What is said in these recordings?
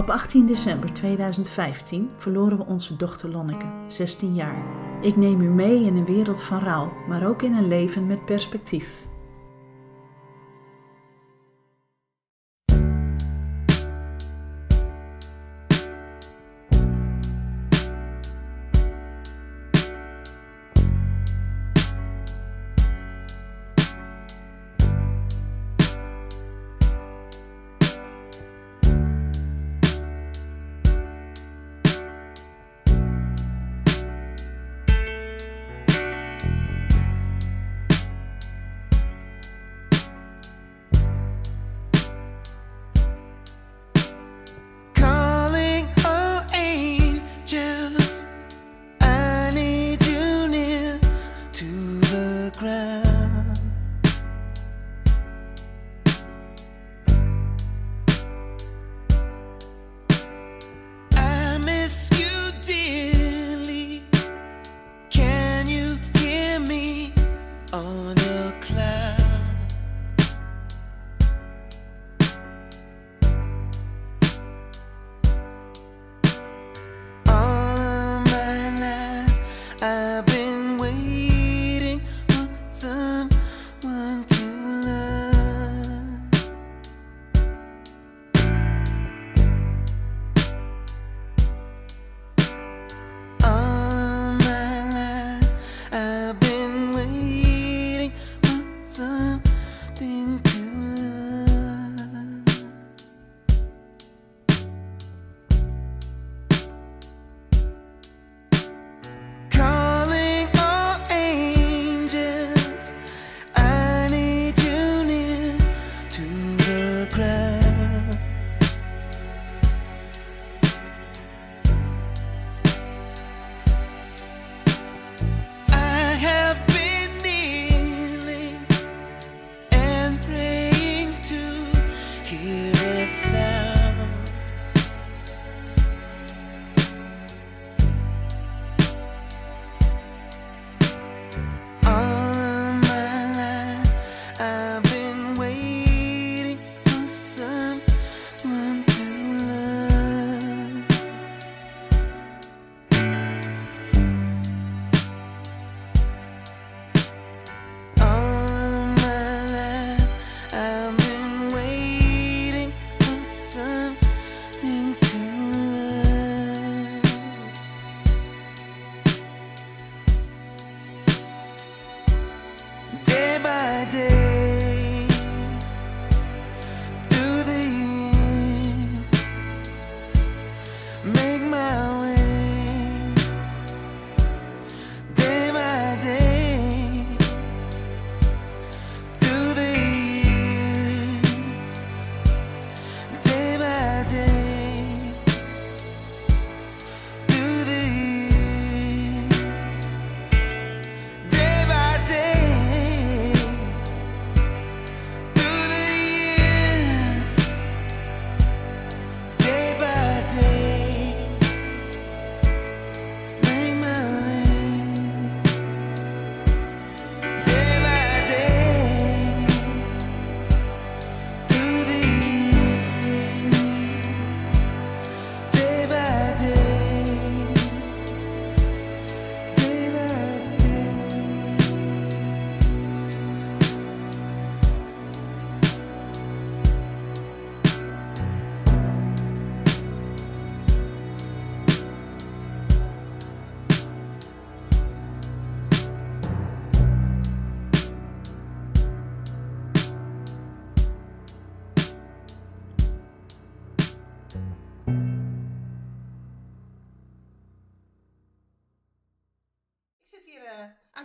op 18 december 2015 verloren we onze dochter Lonneke, 16 jaar. Ik neem u mee in een wereld van rouw, maar ook in een leven met perspectief. I've been waiting for some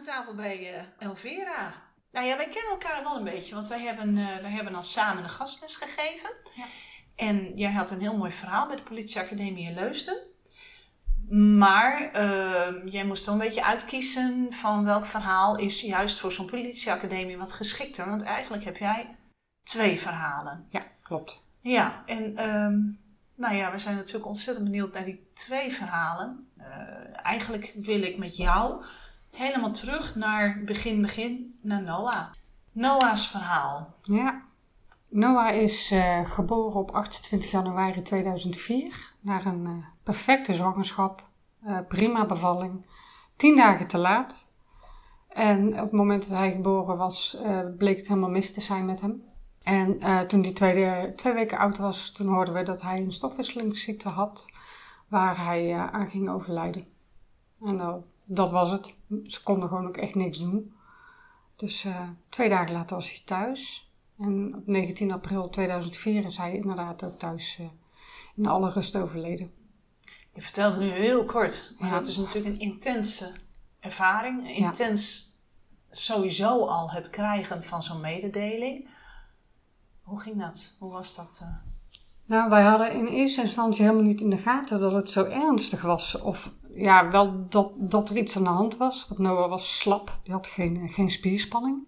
tafel bij eh, uh, Elvera. Nou ja, wij kennen elkaar wel een beetje, want wij hebben, uh, wij hebben al samen een gastles gegeven. Ja. En jij had een heel mooi verhaal bij de politieacademie in Leusden. Maar ehm, jij moest wel een beetje uitkiezen van welk verhaal is juist voor zo'n politieacademie wat geschikter. Want eigenlijk heb jij twee verhalen. Ja, klopt. Ja, en um, nou ja, we zijn natuurlijk ontzettend benieuwd naar die twee verhalen. Eh, eigenlijk wil ik met jou helemaal terug naar begin, begin, naar Noah. Noah's verhaal. Ja. Noah is eh, geboren op 28 januari 2004. Naar een eh, perfecte zwangerschap. Eh, prima bevalling. Tien dagen te laat. En op het moment dat hij geboren was, bleek het helemaal mis te zijn met hem. En toen hij tweede, twee weken oud was, toen hoorden we dat hij een stofwisselingsziekte had. Waar hij aan ging overlijden. En dat, dat was het. Ze konden gewoon ook echt niks doen. Dus eh, twee dagen later was hij thuis. En op 19 april 2004 is hij inderdaad ook thuis eh, in alle rust overleden. Je vertelde nu heel kort, maar Ja. dat is natuurlijk een intense ervaring. Intens sowieso al het krijgen van zo'n mededeling. Hoe ging dat? Hoe was dat? eh? Nou, wij hadden in eerste instantie helemaal niet in de gaten dat het zo ernstig was. Of ja, wel dat, dat er iets aan de hand was. Want Noah was slap, die had geen, geen spierspanning.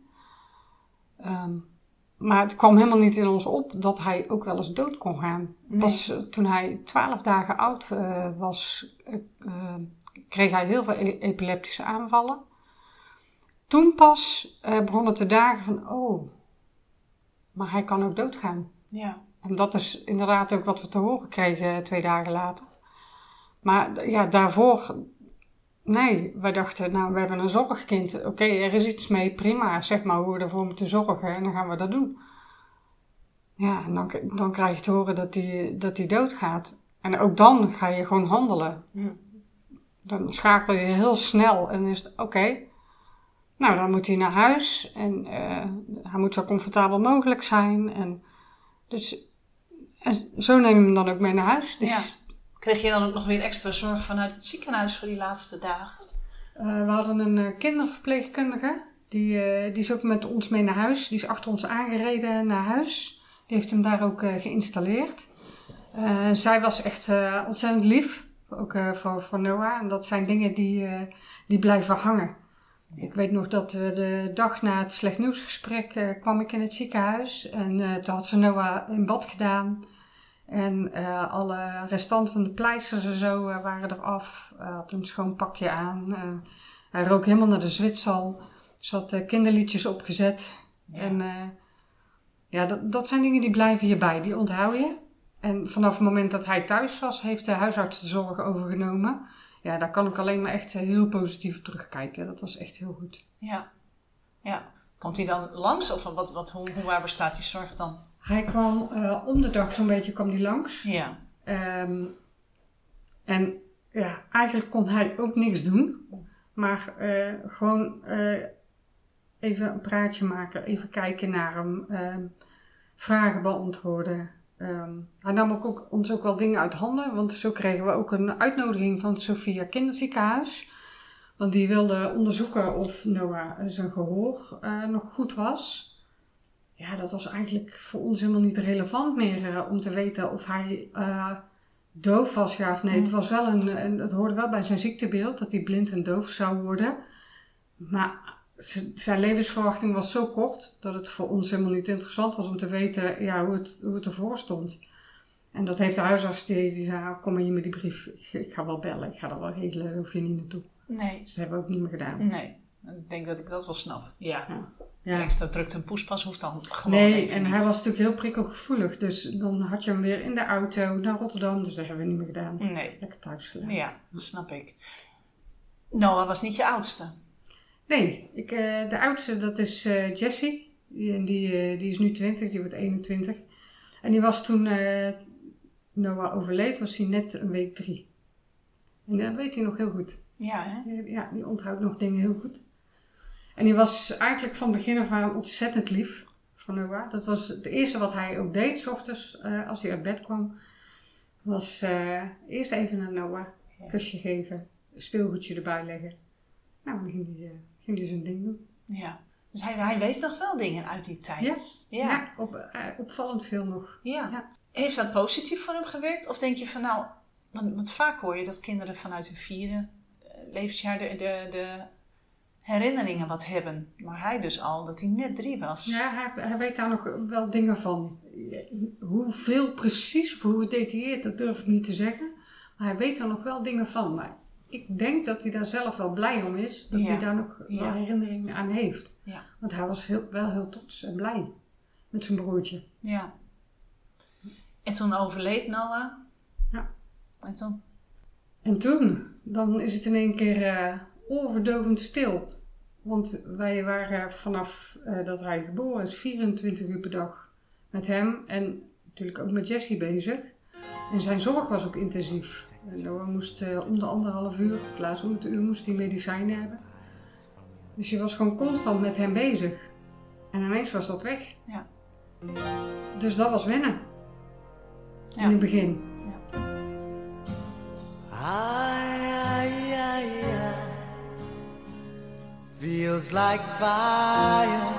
Ehm, maar het kwam helemaal niet in ons op dat hij ook wel eens dood kon gaan. Nee. Pas eh, toen hij twaalf dagen oud eh, was, eh, kreeg hij heel veel e- epileptische aanvallen. Toen pas eh, begon het te dagen van, oh, maar hij kan ook doodgaan. Ja, En dat is inderdaad ook wat we te horen kregen twee dagen later. Maar ja, daarvoor, nee, wij dachten, nou, we hebben een zorgkind. Oké, er is iets mee, prima. Zeg maar hoe we ervoor moeten zorgen en dan gaan we dat doen. Ja, en dan, dan krijg je te horen dat hij dat die doodgaat. En ook dan ga je gewoon handelen. Dan schakel je heel snel en is het oké. Nou, dan moet hij naar huis en eh, hij moet zo comfortabel mogelijk zijn. En dus en zo neem je hem dan ook mee naar huis. Dus Ja. Kreeg je dan ook nog weer extra zorg vanuit het ziekenhuis voor die laatste dagen? eh, we hadden een eh, kinderverpleegkundige. Die, eh, die is ook met ons mee naar huis. Die is achter ons aangereden naar huis. Die heeft hem daar ook geïnstalleerd. Zij was echt ontzettend lief. Ook voor, voor Noah. En dat zijn dingen die, die blijven hangen. Ik weet nog dat de dag na het slecht nieuwsgesprek kwam ik in het ziekenhuis. En toen had ze Noah in bad gedaan. En eh, alle restanten van de pleisters en zo eh, waren eraf. Hij had een schoon pakje aan. Eh, hij rook helemaal naar de Zwitsal. Ze had eh, kinderliedjes opgezet. Ja. En eh, ja, dat, dat zijn dingen die blijven je bij. Die onthoud je. En vanaf het moment dat hij thuis was, heeft de huisarts de zorg overgenomen. Ja, daar kan ik alleen maar echt eh, heel positief op terugkijken. Dat was echt heel goed. Ja. ja. Komt hij dan langs? Of wat, wat, hoe waar bestaat die zorg dan? Hij kwam eh, om de dag zo'n beetje kwam die langs. Ja. Ehm, en ja, eigenlijk kon hij ook niks doen. Maar eh, gewoon eh, even een praatje maken, even kijken naar hem, ehm, vragen beantwoorden. Ehm, hij nam ook, ook, ons ook wel dingen uit handen, want zo kregen we ook een uitnodiging van het Sophia Kinderziekenhuis. Want die wilde onderzoeken of Noah zijn gehoor eh, nog goed was. Ja, dat was eigenlijk voor ons helemaal niet relevant meer eh, om te weten of hij eh, doof was, ja of nee. Het, was wel een, een, het hoorde wel bij zijn ziektebeeld dat hij blind en doof zou worden. Maar zijn levensverwachting was zo kort dat het voor ons helemaal niet interessant was om te weten ja, hoe, het, hoe het ervoor stond. En dat heeft de huisarts, die, die zei, "Ah, kom maar hier met die brief. Ik, ik ga wel bellen, ik ga dat wel regelen, hoef je niet naartoe. Nee. Dus dat hebben we ook niet meer gedaan. Nee. Ik denk dat ik dat wel snap. Ja. Ja. Ja. Extra drukte en poespas hoeft dan gewoon Nee, even en niet. hij was natuurlijk heel prikkelgevoelig. Dus dan had je hem weer in de auto naar Rotterdam. Dus dat hebben we niet meer gedaan. Nee. Lekker thuis gelaten. Ja, snap ik. Noah was niet je oudste. Nee, ik, eh, de oudste dat is eh, Jessie. Die, en die, eh, die is nu 20, die wordt 21. En die was toen Noah overleed, was hij net een week drie. En dat weet hij nog heel goed. Ja, hè? Ja, die onthoudt nog dingen heel goed. En die was eigenlijk van begin af aan ontzettend lief voor Noah. Dat was het eerste wat hij ook deed, s ochtends, eh, als hij uit bed kwam. Was eh, eerst even naar Noah, een kusje geven, een speelgoedje erbij leggen. Nou, dan ging hij, eh, ging hij zijn ding doen. Ja. Dus hij, hij weet nog wel dingen uit die tijd. Ja, Ja. ja op, opvallend veel nog. Ja. Ja. Heeft dat positief voor hem gewerkt? Of denk je van nou, Want, want vaak hoor je dat kinderen vanuit hun vierde levensjaar de, de, de herinneringen wat hebben. Maar hij dus al, dat hij net drie was. Ja, hij, hij weet daar nog wel dingen van. Hoeveel precies of hoe gedetailleerd, dat durf ik niet te zeggen. Maar hij weet er nog wel dingen van. Maar ik denk dat hij daar zelf wel blij om is. Dat Ja. hij daar nog Ja. wel herinneringen aan heeft. Ja. Want hij was heel, wel heel trots en blij met zijn broertje. Ja. En toen overleed Noah. Ja. En toen? En toen, dan is het in één keer oorverdovend stil. Want wij waren vanaf eh, dat hij geboren is 24 uur per dag met hem en natuurlijk ook met Jessie bezig. En zijn zorg was ook intensief. En Noah moest eh, om de anderhalf uur, op laatst om het uur, moest hij medicijnen hebben. Dus je was gewoon constant met hem bezig. En ineens was dat weg. Ja. Dus dat was wennen. Ja. In het begin. Feels like fire.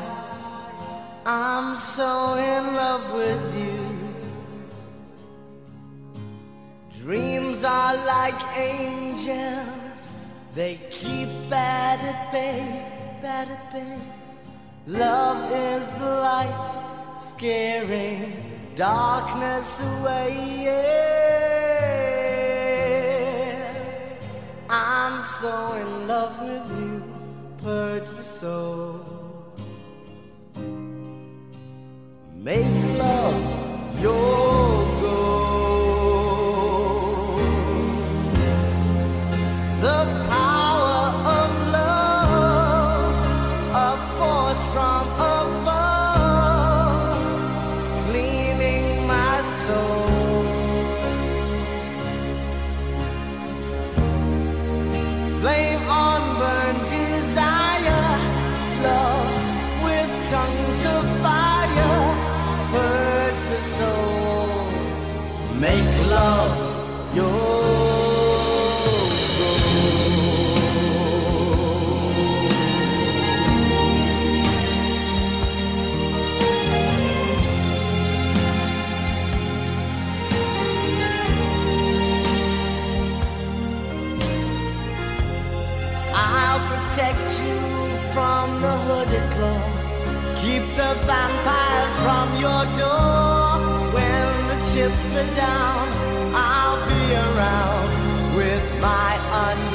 I'm so in love with you. Dreams are like angels. They keep bad at bay, bad at bay. Love is the light, scaring darkness away. Yeah. I'm so in love with you, purge the soul. Make love your your door. When the chips are down, I'll be around with my undying,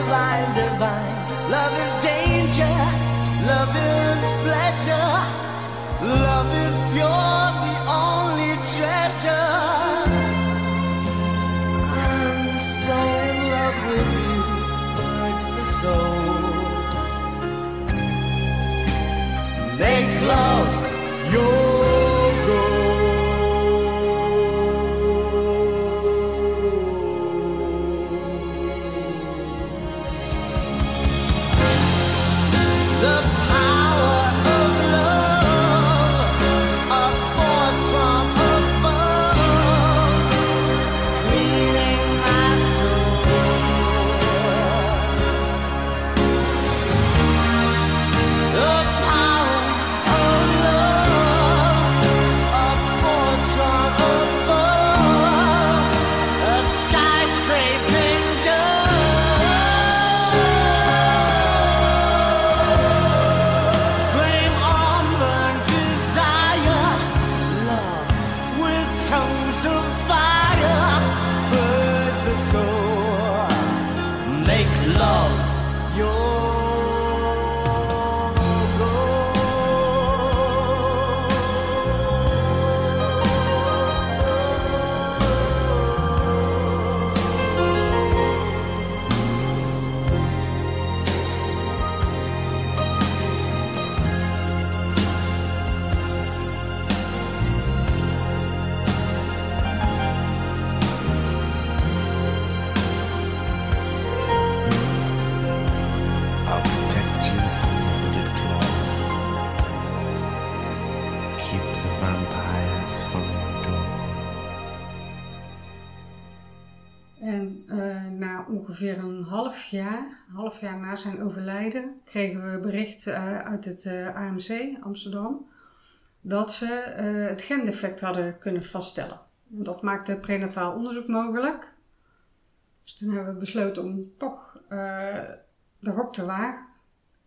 divine, divine. Love is danger, love is pleasure. Half jaar na zijn overlijden, kregen we bericht eh, uit het eh, AMC Amsterdam dat ze eh, het gendefect hadden kunnen vaststellen. En dat maakte prenataal onderzoek mogelijk. Dus toen hebben we besloten om toch de gok te wagen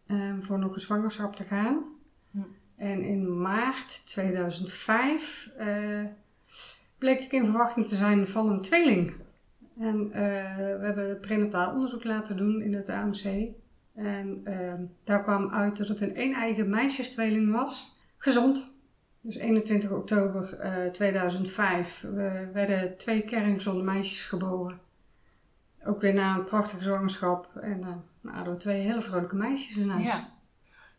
en voor nog een zwangerschap te gaan. Hm. En in maart 2005 eh, bleek ik in verwachting te zijn van een tweeling. En eh, we hebben prenataal onderzoek laten doen in het AMC. En eh, daar kwam uit dat het een een-eigen meisjestweeling was. Gezond. Dus 21 oktober eh, 2005 we werden twee kerngezonde meisjes geboren. Ook weer na een prachtige zwangerschap. En eh nou, hadden we twee hele vrolijke meisjes in huis. Ja.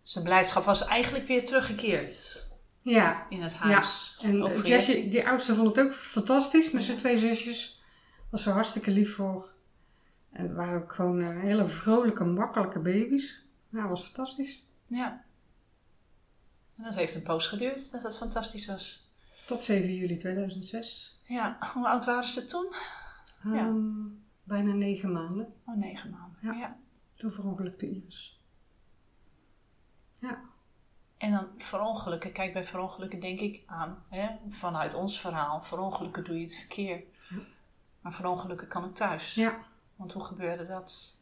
Zijn blijdschap was eigenlijk weer teruggekeerd ja. in het huis. En eh, voor Jessie, Jessie. die oudste, vond het ook fantastisch met zijn twee zusjes. Was ze hartstikke lief voor. En het waren ook gewoon eh, hele vrolijke, makkelijke baby's. Nou, was fantastisch. Ja. En dat heeft een poos geduurd dat het fantastisch was. Tot 7 juli 2006. Ja, hoe oud waren ze toen? Ja. Ehm, bijna negen maanden. Oh, negen maanden. Ja. ja. Toen verongelukte Iris. Ja. En dan verongelukken. Kijk, bij verongelukken denk ik aan, hè, vanuit ons verhaal, verongelukken doe je het verkeer. Maar verongelukken kan ook thuis. ja. Want hoe gebeurde dat?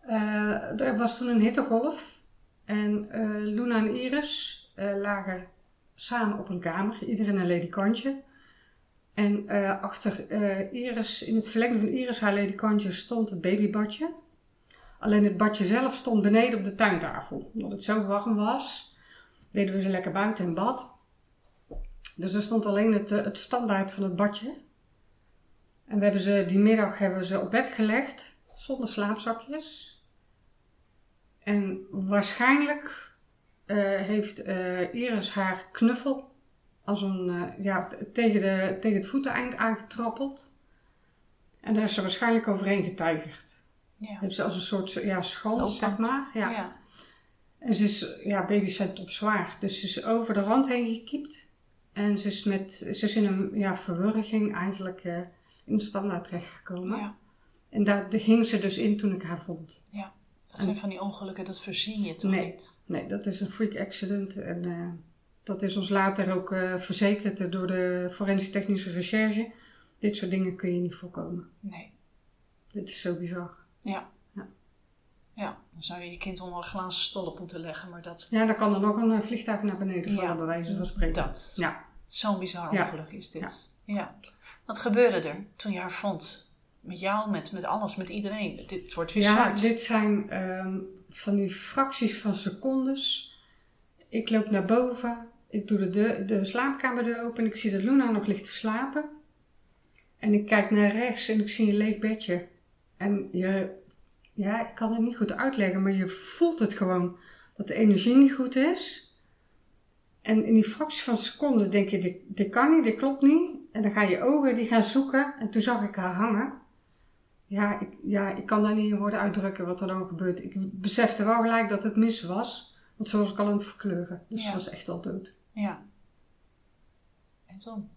Eh, er was toen een hittegolf. En eh, Luna en Iris eh, lagen samen op een kamer, ieder in een ledikantje. En achter Iris, in het verlengde van Iris, haar ledikantje, stond het babybadje. Alleen het badje zelf stond beneden op de tuintafel. Omdat het zo warm was, deden we ze lekker buiten in bad. Dus er stond alleen het, het standaard van het badje. En we hebben ze, die middag hebben we ze op bed gelegd, zonder slaapzakjes. En waarschijnlijk eh, heeft eh, Iris haar knuffel als een, eh, ja, tegen, de, tegen het voeteneind aangetrappeld. En daar is ze waarschijnlijk overheen getijgerd. Ja. Heeft ze als een soort ja, schans, zeg maar. Ja. ja. En ze is, ja, baby's zijn topzwaar. Dus ze is over de rand heen gekiept. En ze is, met, ze is in een ja, verwurging eigenlijk in standaard terechtgekomen. ja. En daar hing ze dus in toen ik haar vond. ja. Dat zijn van die ongelukken, dat voorzien je toch Nee. niet? Nee, dat is een freak accident. En eh, dat is ons later ook eh, verzekerd door de forensische technische recherche. Dit soort dingen kun je niet voorkomen. Nee. Dit is zo bizar. Ja. Ja. Ja, dan zou je je kind onder een glazen stolp moeten leggen, maar dat... Ja, dan kan er nog een eh, vliegtuig naar beneden vallen, Ja. bij wijze van spreken. Dat. Ja. Zo'n bizar Ja. ongeluk is dit. Ja. Wat gebeurde er toen je haar vond? Met jou, met, met alles, met iedereen. Dit wordt weer Ja, zwart. dit zijn ehm, van die fracties van secondes. Ik loop naar boven. Ik doe de, deur, de slaapkamerdeur open. Ik zie dat Luna nog ligt te slapen. En ik kijk naar rechts en ik zie een leeg bedje. En je, ja, ik kan het niet goed uitleggen, maar je voelt het gewoon. Dat de energie niet goed is. En in die fractie van seconden denk je, dit, dit kan niet, dit klopt niet. En dan gaan je ogen, die gaan zoeken. En toen zag ik haar hangen. Ja, ik, ja, ik kan daar niet in woorden uitdrukken wat er dan gebeurt. Ik besefte wel gelijk dat het mis was. Want zo was ik al aan het verkleuren. Dus Ja. ze was echt al dood. Ja. En toen?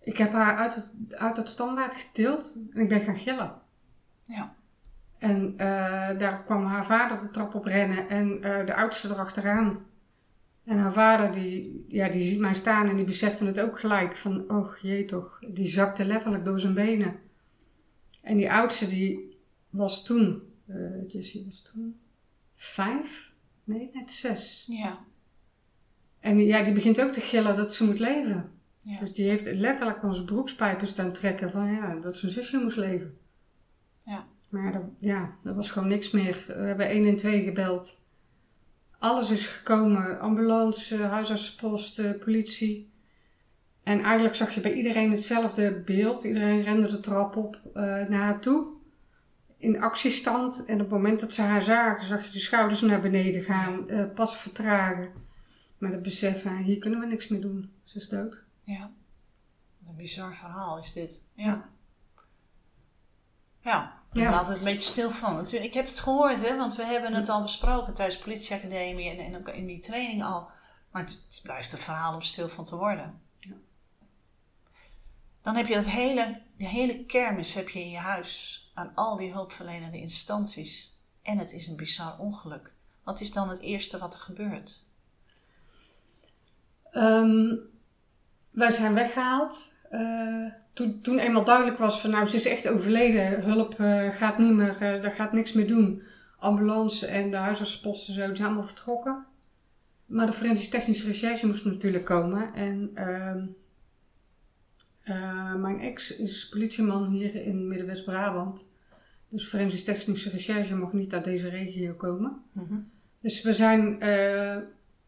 Ik heb haar uit het, uit het standaard getild en ik ben gaan gillen. Ja. En eh, daar kwam haar vader de trap op rennen en eh, de oudste erachteraan. En haar vader die, ja, die ziet mij staan en die besefte het ook gelijk. Van, oh jee toch, die zakte letterlijk door zijn benen. En die oudste die was toen, eh Jessie was toen vijf? Nee, net zes. Ja. En ja, die begint ook te gillen dat ze moet leven. Ja. Dus die heeft letterlijk onze broekspijpen staan trekken van ja, dat zijn zusje moest leven. Ja. Maar dat, ja, er was gewoon niks meer. We hebben 112 gebeld. Alles is gekomen. Ambulance, huisartsenpost, eh, politie. En eigenlijk zag je bij iedereen hetzelfde beeld. Iedereen rende de trap op eh, naar haar toe. In actiestand. En op het moment dat ze haar zagen, zag je de schouders naar beneden gaan. eh, pas vertragen. Met het besef van, hier kunnen we niks meer doen. Ze is dood. Ja. Een bizar verhaal is dit. Ja. Ja. Ik ben Ja. altijd een beetje stil van. Ik heb het gehoord, hè, want we hebben het al besproken tijdens de politieacademie en, en ook in die training al. Maar het, het blijft een verhaal om stil van te worden. Dan heb je dat hele, die hele kermis heb je in je huis aan al die hulpverlenende instanties en het is een bizar ongeluk. Wat is dan het eerste wat er gebeurt? Ehm, wij zijn weggehaald. Eh, toen, toen eenmaal duidelijk was van nou, ze is echt overleden. Hulp eh, gaat niet meer, eh daar gaat niks meer doen. Ambulance en de huisartsposten zo, die zijn allemaal vertrokken. Maar de forensische technische recherche moest natuurlijk komen. En ehm, eh, mijn ex is politieman hier in Midden-West-Brabant. Dus forensisch technische recherche mag niet uit deze regio komen. Mhm. Dus we zijn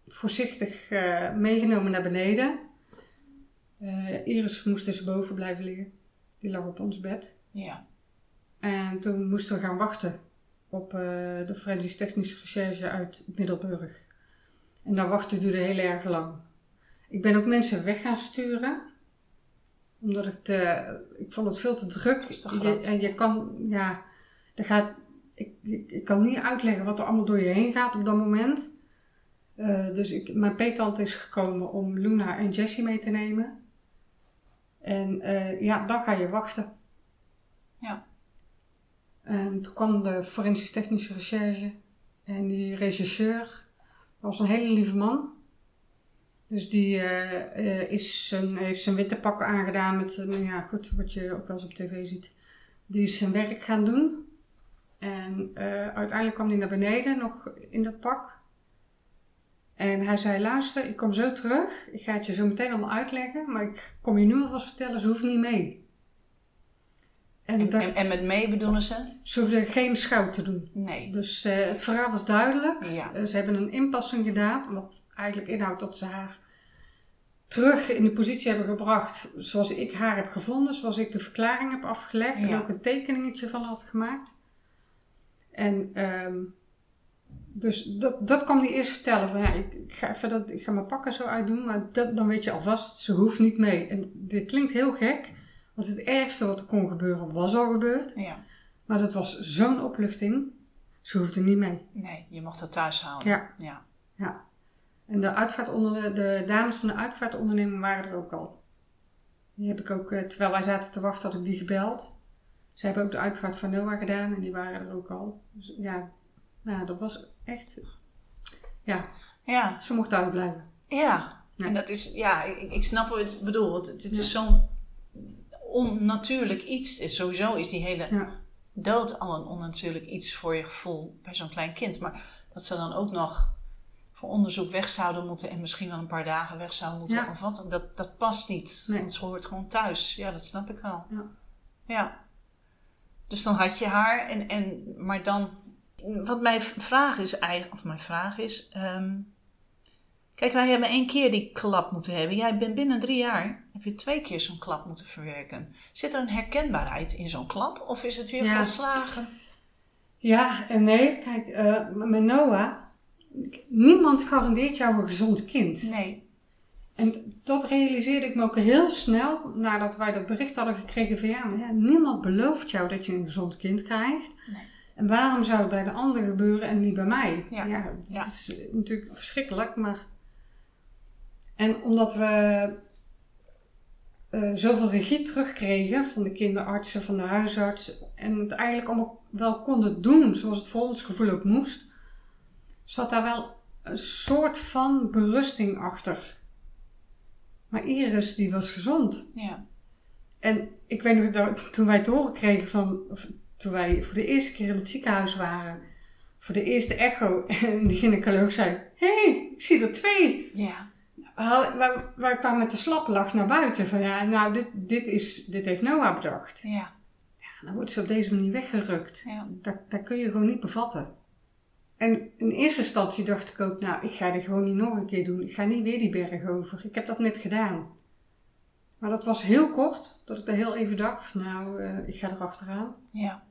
voorzichtig meegenomen naar beneden. Eh, Iris moest dus boven blijven liggen. Die lag op ons bed. Ja. En toen moesten we gaan wachten op eh, de forensisch technische recherche uit Middelburg. En dat wachten duurde heel erg lang. Ik ben ook mensen weg gaan sturen. Omdat ik te, ik vond het veel te druk. is te Je- en je kan, ja, er gaat, ik, ik, ik kan niet uitleggen wat er allemaal door je heen gaat op dat moment. Eh, dus ik, mijn peetant is gekomen om Luna en Jessie mee te nemen. En eh, ja, dan ga je wachten. Ja. En toen kwam de forensisch technische recherche en die rechercheur dat was een hele lieve man. Dus die eh, eh, is zijn, heeft zijn witte pak aangedaan met, nou ja goed, wat je ook wel eens op tv ziet. Die is zijn werk gaan doen. En uiteindelijk kwam hij naar beneden, nog in dat pak. En hij zei, luister, ik kom zo terug. Ik ga het je zo meteen allemaal uitleggen. Maar ik kom je nu alvast vertellen, ze hoeft niet mee. En, En, daar- en, en met mee bedoelen ze? ze hoefden geen schouw te doen. Nee. Dus eh, het verhaal was duidelijk. Ja. Eh, ze hebben een inpassing gedaan, wat eigenlijk inhoudt dat ze haar terug in de positie hebben gebracht zoals ik haar heb gevonden, zoals ik de verklaring heb afgelegd en ook een tekeningetje van had gemaakt. En ehm, dus dat, dat kwam die eerst vertellen van ja, ik, ik ga even dat, ik ga mijn pakken zo uitdoen, maar dat, dan weet je alvast, ze hoeft niet mee. En dit klinkt heel gek, want het ergste wat er kon gebeuren was al gebeurd, Ja. maar dat was zo'n opluchting, ze hoefde niet mee. Nee, je mocht het thuis houden. Ja. Ja. Ja. En de, uitvaartonder, de dames van de uitvaartonderneming waren er ook al. Die heb ik ook, eh, terwijl wij zaten te wachten, had ik die gebeld. Ze hebben ook de uitvaart van Noah gedaan en die waren er ook al. Dus ja, nou, dat was echt... Ja, Ja. ze mocht thuis blijven. Ja. Ja. En dat is, ja, ik, ik snap wat je bedoelt. Het, het is zo'n onnatuurlijk iets. Sowieso is die hele dood al een onnatuurlijk iets voor je gevoel bij zo'n klein kind. Maar dat ze dan ook nog voor onderzoek weg zouden moeten en misschien wel een paar dagen weg zouden moeten of wat, dat, dat past niet. Nee. Want ze hoort gewoon thuis. Ja, dat snap ik wel. Ja. Ja. Dus dan had je haar en, en maar dan, wat mijn vraag is eigenlijk, of mijn vraag is, ehm, kijk wij hebben één keer die klap moeten hebben. Jij bent binnen drie jaar, heb je twee keer zo'n klap moeten verwerken. Zit er een herkenbaarheid in zo'n klap of is het weer Ja. volslagen? ja en nee, kijk, eh, met Noah, niemand garandeert jou een gezond kind. Nee. En dat realiseerde ik me ook heel snel nadat wij dat bericht hadden gekregen van ja, niemand belooft jou dat je een gezond kind krijgt. Nee. En waarom zou het bij de ander gebeuren en niet bij mij? Ja. Ja. is natuurlijk verschrikkelijk, maar... En omdat we eh, zoveel regie terugkregen van de kinderartsen, van de huisarts, en het eigenlijk allemaal wel konden doen zoals het voor ons gevoel ook moest, zat daar wel een soort van berusting achter. Maar Iris, die was gezond. Ja. En ik weet nog, dat toen wij het horen kregen van, toen wij voor de eerste keer in het ziekenhuis waren, voor de eerste echo, en die gynaecoloog zei, hé, hey, ik zie er twee. Ja. Wij, wij kwamen met de slappe lach naar buiten van, ja, nou, dit, dit, is, dit heeft Noah bedacht. Ja. En dan wordt ze op deze manier weggerukt. Ja. Dat, dat kun je gewoon niet bevatten. En in eerste instantie dacht ik ook, nou, ik ga dit gewoon niet nog een keer doen. Ik ga niet weer die berg over. Ik heb dat net gedaan. Maar dat was heel kort, dat ik er heel even dacht, nou, eh, ik ga erachteraan. Ja.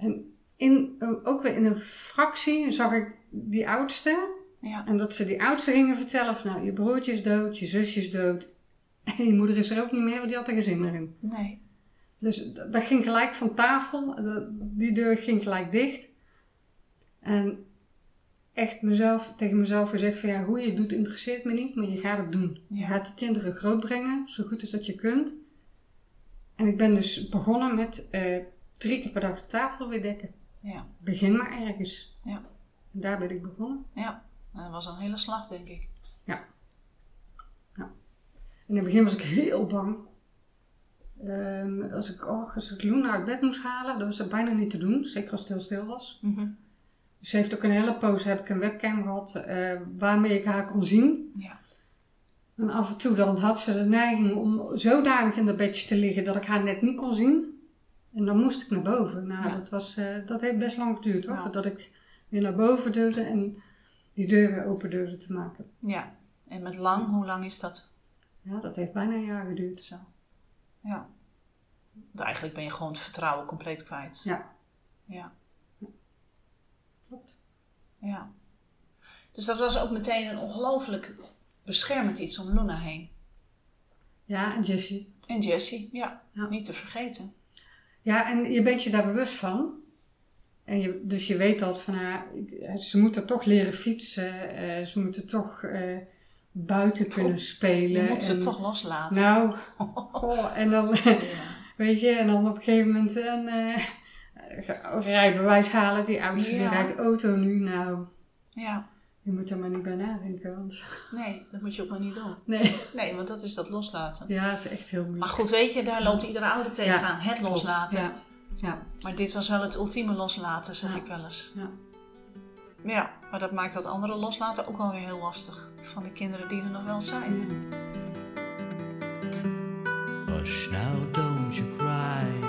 En in, eh, ook weer in een fractie zag ik die oudste. Ja. En dat ze die oudste gingen vertellen van, nou, je broertje is dood, je zusje is dood. En je moeder is er ook niet meer, want die had er geen zin meer in. Nee. Dus dat ging gelijk van tafel. Dat- Die deur ging gelijk dicht. En echt mezelf, tegen mezelf gezegd van ja, hoe je het doet interesseert me niet, maar je gaat het doen. Je gaat die kinderen grootbrengen, zo goed als dat je kunt. En ik ben dus begonnen met eh, drie keer per dag de tafel weer dekken. Ja. Begin maar ergens. Ja. En daar ben ik begonnen. Ja. En dat was een hele slag, denk ik. In het begin was ik heel bang. Ehm, als, ik, oh, als ik Luna uit bed moest halen, dan was het bijna niet te doen. Zeker als het heel stil was. Mhm. Ze heeft ook een hele poos heb ik een webcam gehad eh, waarmee ik haar kon zien. Ja. En af en toe dan had ze de neiging om zodanig in dat bedje te liggen dat ik haar net niet kon zien. En dan moest ik naar boven. Nou, Ja. dat, was, eh, dat heeft best lang geduurd hoor. Ja. Voordat ik weer naar boven durfde en die deuren open durfde te maken. Ja. En met lang, hoe lang is dat? Ja, dat heeft bijna een jaar geduurd. Zo. Ja. Want eigenlijk ben je gewoon het vertrouwen compleet kwijt. Ja, Ja. klopt. Ja. Dus dat was ook meteen een ongelooflijk beschermend iets om Luna heen. Ja, en Jessie. En Jessie, Ja. niet te vergeten. Ja, en je bent je daar bewust van. En je, dus je weet dat van haar, ik- ze moeten toch leren fietsen. eh, ze moeten toch eh, buiten kunnen spelen. Je moet ze toch loslaten. Nou, goh, en dan, Ja. weet je, en dan op een gegeven moment een eh, rijbewijs halen. Die oudste die Ja. rijdt auto nu. Nou, ja, je moet er maar niet bij nadenken. Want, nee, dat moet je ook maar niet doen. nee, Nee, want dat is dat loslaten. ja, is echt heel Maar moeilijk. goed, weet je, daar loopt iedere ouder tegenaan. het loslaten. Ja, ja, Maar dit was wel het ultieme loslaten, zeg Ja. ik wel eens. ja. Ja, maar dat maakt dat andere loslaten ook wel weer heel lastig. Van de kinderen die er nog wel zijn. Hush now, don't you cry.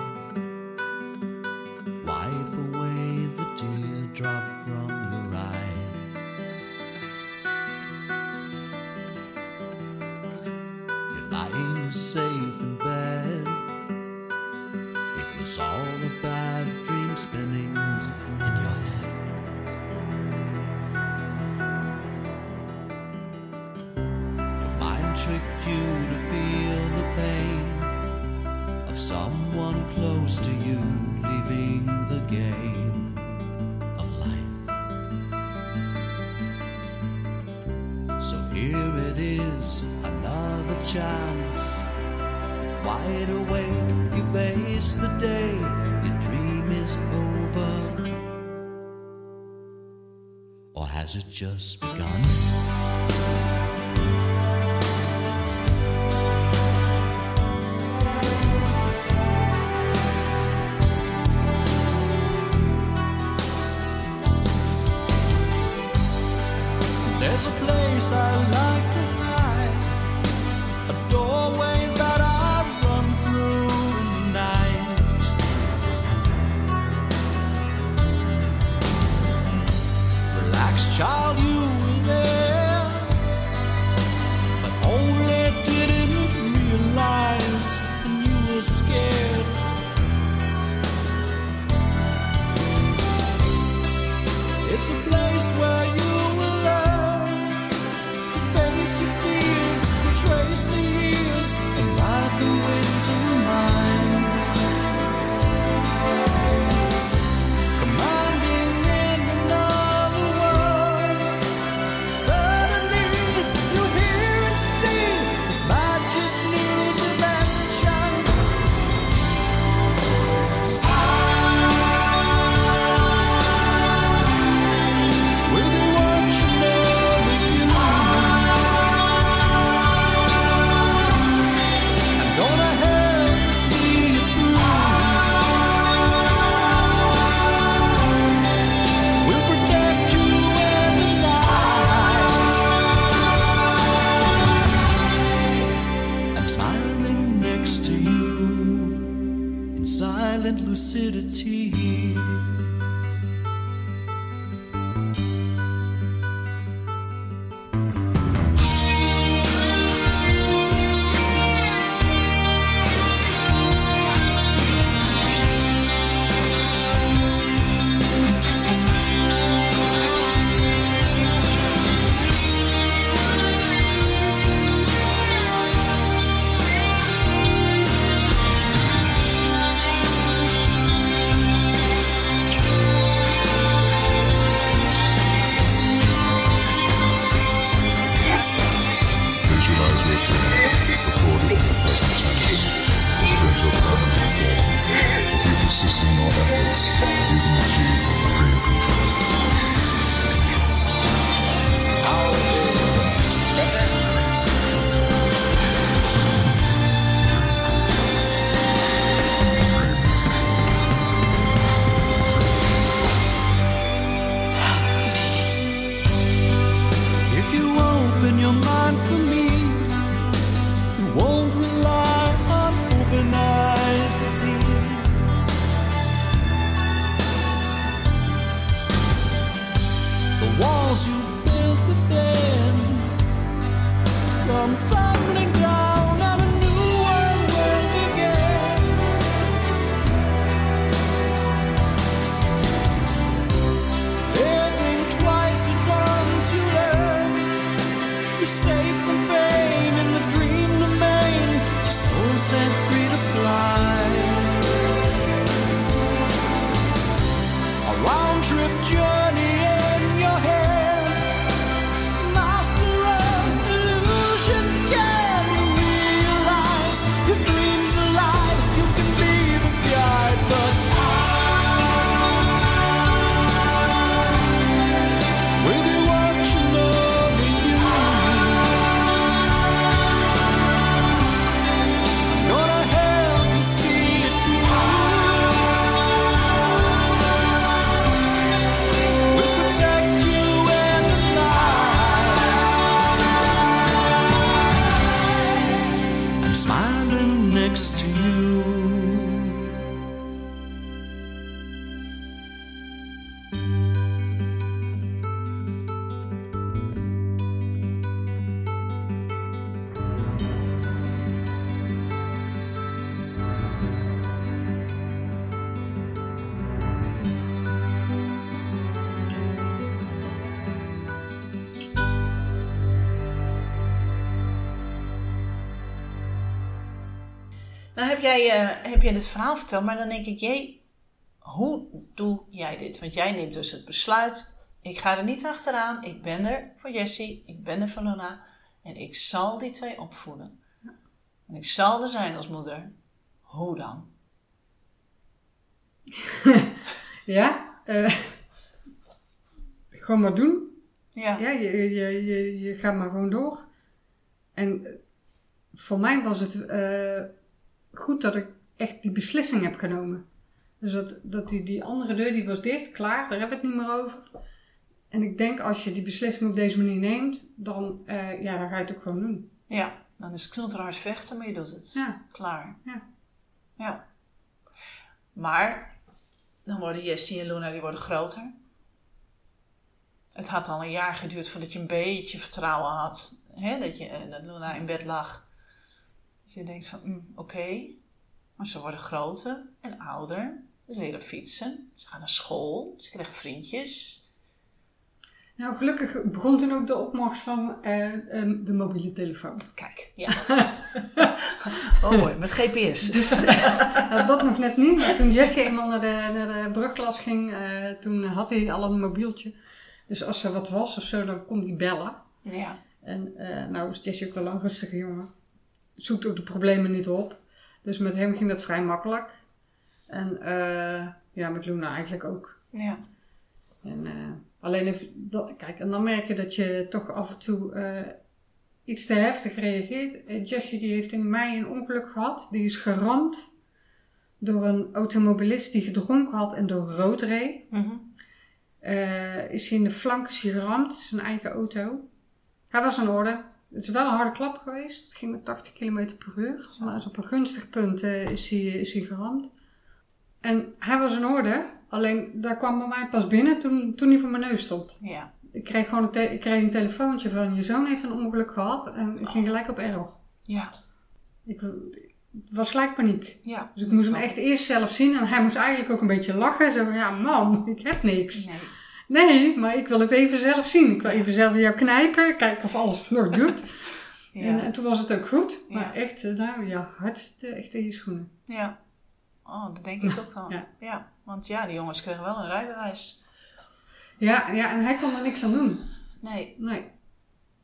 Just persisting your efforts, you can achieve heb jij, eh, heb jij dit verhaal verteld, maar dan denk ik, jee, hoe doe jij dit? Want jij neemt dus het besluit, ik ga er niet achteraan, ik ben er voor Jessie, ik ben er voor Luna en ik zal die twee opvoeden. En ik zal er zijn als moeder. Hoe dan? Ja, eh, gewoon maar doen. Ja, Ja, je, je, je, je gaat maar gewoon door. En voor mij was het eh, goed dat ik echt die beslissing heb genomen. Dus dat, dat die, die andere deur die was dicht, klaar, daar hebben we het niet meer over. En ik denk als je die beslissing op deze manier neemt, dan, eh, ja, dan ga je het ook gewoon doen. ja. dan is het knulterhard vechten, maar je doet het. Ja. Klaar. Ja. Ja. Maar, dan worden Jessie en Luna, die worden groter. Het had al een jaar geduurd voordat je een beetje vertrouwen had. Hè? Dat, je, eh, dat Luna in bed lag. Dat je denkt van, mm, oké. Maar ze worden groter en ouder. Ze leren fietsen. Ze gaan naar school. Ze krijgen vriendjes. Nou, gelukkig begon toen ook de opmars van eh, ehm, de mobiele telefoon. Kijk, ja. oh mooi, met GPS. Dus dat nog net niet. Maar toen Jesse eenmaal naar de, naar de brugklas ging, eh, toen had hij al een mobieltje. Dus als er wat was of zo, dan kon hij bellen. Ja. En eh, nou is Jesse ook wel een rustige jongen. Zoekt ook de problemen niet op. Dus met hem ging dat vrij makkelijk. En eh, ja, met Luna eigenlijk ook. Ja. En, eh, alleen even, dat, kijk, en dan merk je dat je toch af en toe eh, iets te heftig reageert. Jessie die heeft in mei een ongeluk gehad. Die is geramd door een automobilist die gedronken had en door rood reed. Mhm. Is hij in de flank is hij geramd, zijn eigen auto. Hij was in orde. Het is wel een harde klap geweest. Het ging met 80 km per uur. Maar dus op een gunstig punt eh, is, hij, is hij geramd. En hij was in orde. Alleen daar kwam bij mij pas binnen toen, toen hij voor mijn neus stond. Ja. Ik kreeg gewoon een, ik kreeg een telefoontje van je zoon heeft een ongeluk gehad. En ik ging gelijk op error. Ja. Ik, het was gelijk paniek. Ja. Dus ik moest hem echt eerst zelf zien. En hij moest eigenlijk ook een beetje lachen. Zo van, ja mam, ik heb niks. Nee. Nee, maar ik wil het even zelf zien. Ik wil even zelf jou knijpen. Kijken of alles nog doet. Ja. En, en toen was het ook goed. Ja. Maar echt, eh, nou ja, hard te- echt in je schoenen. Ja. Oh, dat denk ik ook wel. Ja. Ja. Want ja, die jongens kregen wel een rijbewijs. Ja, ja, en hij kon er niks aan doen. Nee. Nee.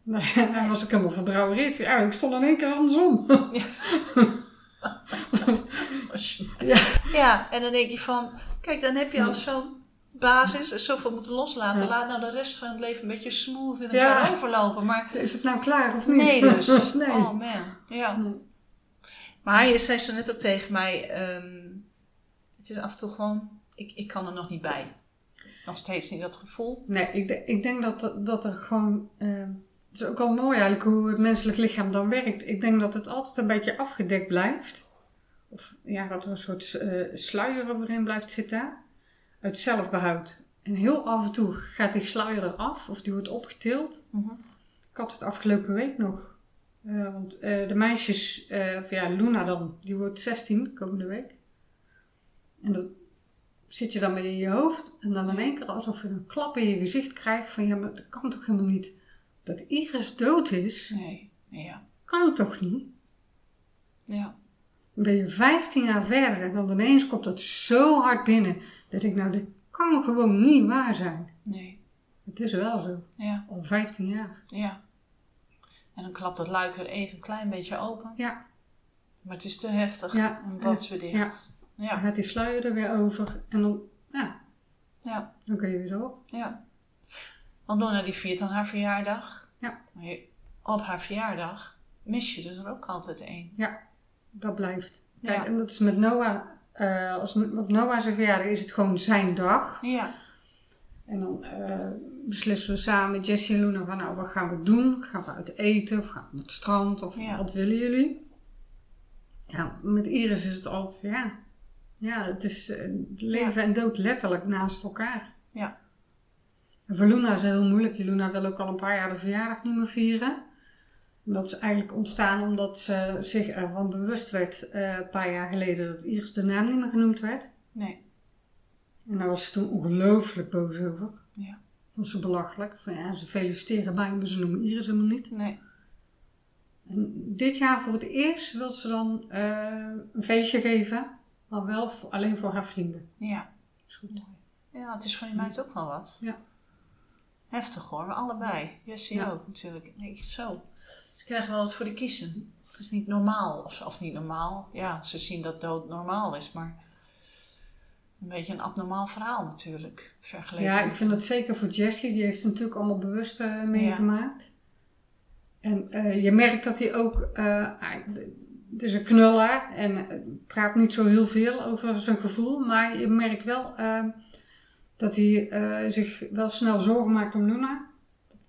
nee hij was ook helemaal verbrouwereerd. Ja, ik stond in één keer andersom. emotioneel. Ja. Ja, en dan denk je van, kijk, dan heb je al zo'n basis, zoveel moeten loslaten. Ja. Laat nou de rest van het leven een beetje smooth in Ja. elkaar overlopen. Maar Is het nou klaar of niet? nee dus. nee. Oh man, ja. Nee. Maar je zei zo net ook tegen mij, ehm, het is af en toe gewoon, ik, ik kan er nog niet bij. Nog steeds niet dat gevoel. Nee, ik, de- ik denk dat, dat er gewoon. eh, het is ook wel mooi eigenlijk hoe het menselijk lichaam dan werkt. Ik denk dat het altijd een beetje afgedekt blijft. Of ja, dat er een soort eh, sluier overheen blijft zitten. Uit zelfbehoud. En heel af en toe gaat die sluier eraf of die wordt opgetild. Mhm. Ik had het afgelopen week nog. Eh, want eh, de meisjes, eh, of ja, Luna dan, die wordt 16 komende week. En dan zit je dan mee in je hoofd. En dan in één keer alsof je een klap in je gezicht krijgt van ja, maar dat kan toch helemaal niet. Dat Iris dood is, Nee, ja. kan toch niet? Ja, Dan ben je 15 jaar verder en dan ineens komt dat zo hard binnen. Dat ik nou, dit kan gewoon niet waar zijn. nee, Het is wel zo. ja, Al 15 jaar. ja. En dan klapt dat luik weer even een klein beetje open. Ja, Maar het is te heftig. Ja, En dat is weer dicht. dan Ja, gaat die sluier er weer over. En dan, ja, ja, dan kun je weer door. ja. Want Luna die viert dan haar verjaardag. Ja. Maar je- op haar verjaardag mis je dus er ook altijd één. Ja, dat blijft. Kijk, Ja. en dat is met Noah. Eh als met Noah zijn verjaardag is het gewoon zijn dag. Ja, En dan eh, beslissen we samen, Jessie en Luna, van nou, wat gaan we doen? Gaan we uit eten of gaan we naar het strand? Of Ja. wat willen jullie? Ja, met Iris is het altijd, ja. Ja, het is eh, leven en dood letterlijk naast elkaar. Ja. En voor Luna is het heel moeilijk. Luna wil ook al een paar jaar de verjaardag niet meer vieren. Dat is eigenlijk ontstaan omdat ze zich ervan bewust werd eh, een paar jaar geleden dat Iris de naam niet meer genoemd werd. nee. En daar was ze toen ongelooflijk boos over. Ja. Vond ze belachelijk. Van ja, ze feliciteren mij, maar ze noemen Iris helemaal niet. Nee. En dit jaar voor het eerst wil ze dan eh, een feestje geven. Maar wel voor- alleen voor haar vrienden. Ja. Is goed. Ja, het is van die meid ook wel wat. Ja. Heftig hoor, we allebei. Jessie Ja. ook natuurlijk. Denk zo. Ze krijgen wel wat voor de kiezen. Het is niet normaal, of, of niet normaal. Ja, ze zien dat dood normaal is, maar een beetje een abnormaal verhaal natuurlijk. Vergeleken Ja, ik vind dat zeker voor Jessie. Die heeft het natuurlijk allemaal bewust eh, meegemaakt. En eh, je merkt dat hij ook... eh, het is een knuller en praat niet zo heel veel over zijn gevoel. Maar je merkt wel dat hij zich wel snel zorgen maakt om Luna.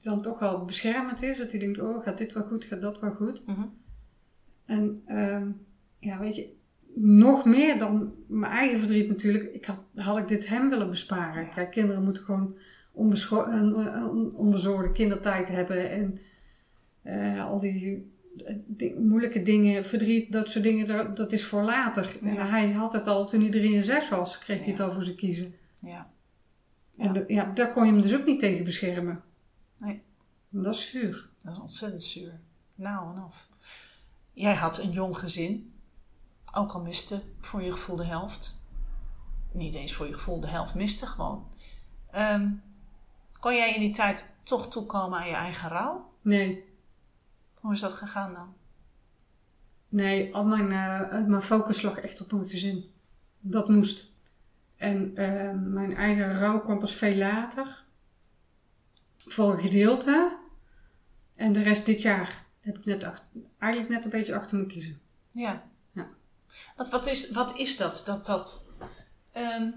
Dan toch wel beschermend is. Dat hij denkt, oh, gaat dit wel goed, gaat dat wel goed. Mhm. En ehm, ja, weet je, nog meer dan mijn eigen verdriet natuurlijk. Ik had, had ik dit hem willen besparen. Kijk, kinderen moeten gewoon een, onbezorgde kindertijd hebben. En eh, al die eh, moeilijke dingen, verdriet, dat soort dingen, dat, dat is voor later. Ja. En hij had het al toen hij 3 en 6 was, kreeg hij het al voor zijn kiezen. Ja. En de- ja, daar kon je hem dus ook niet tegen beschermen. Dat is zuur. Dat is ontzettend zuur. Nou en of. Jij had een jong gezin. Ook al miste voor je gevoel de helft. Niet eens voor je gevoel de helft miste gewoon. Ehm, kon jij in die tijd toch toekomen aan je eigen rouw? Nee, Hoe is dat gegaan dan? Nee, al mijn, eh, mijn focus lag echt op mijn gezin. Dat moest. En eh, mijn eigen rouw kwam pas veel later. Voor een gedeelte. En de rest dit jaar heb ik net eigenlijk net een beetje achter me kiezen. Ja. Ja. Wat, wat, is, wat is dat? dat, dat ehm,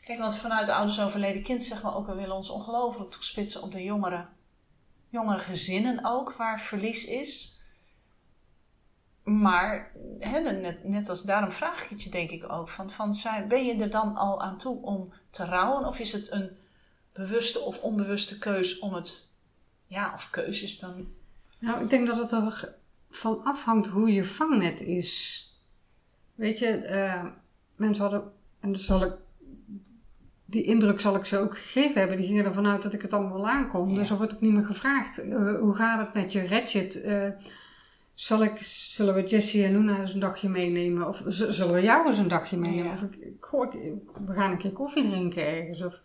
kijk, want vanuit de ouders overleden kind zeggen we ook, we willen ons ongelooflijk toespitsen op de jongere, jongere gezinnen ook, waar verlies is. Maar, hè, net, net als daarom vraag ik het je denk ik ook, van, van zijn, ben je er dan al aan toe om te rouwen? Of is het een bewuste of onbewuste keus om het, ja, of keus is dan, Nou, ik denk dat het er van afhangt hoe je vangnet is. Weet je, eh, mensen hadden, en zal ik, die indruk zal ik ze ook gegeven hebben. Die gingen ervan uit dat ik het allemaal wel aankon. Dus er wordt ook niet meer gevraagd. eh, hoe gaat het met je? Red je het? Eh, zal ik, zullen we Jessie en Luna eens een dagje meenemen? Of zullen we jou eens een dagje meenemen? Ja. Of ik, ik, goh, ik- we gaan een keer koffie drinken ergens. Of,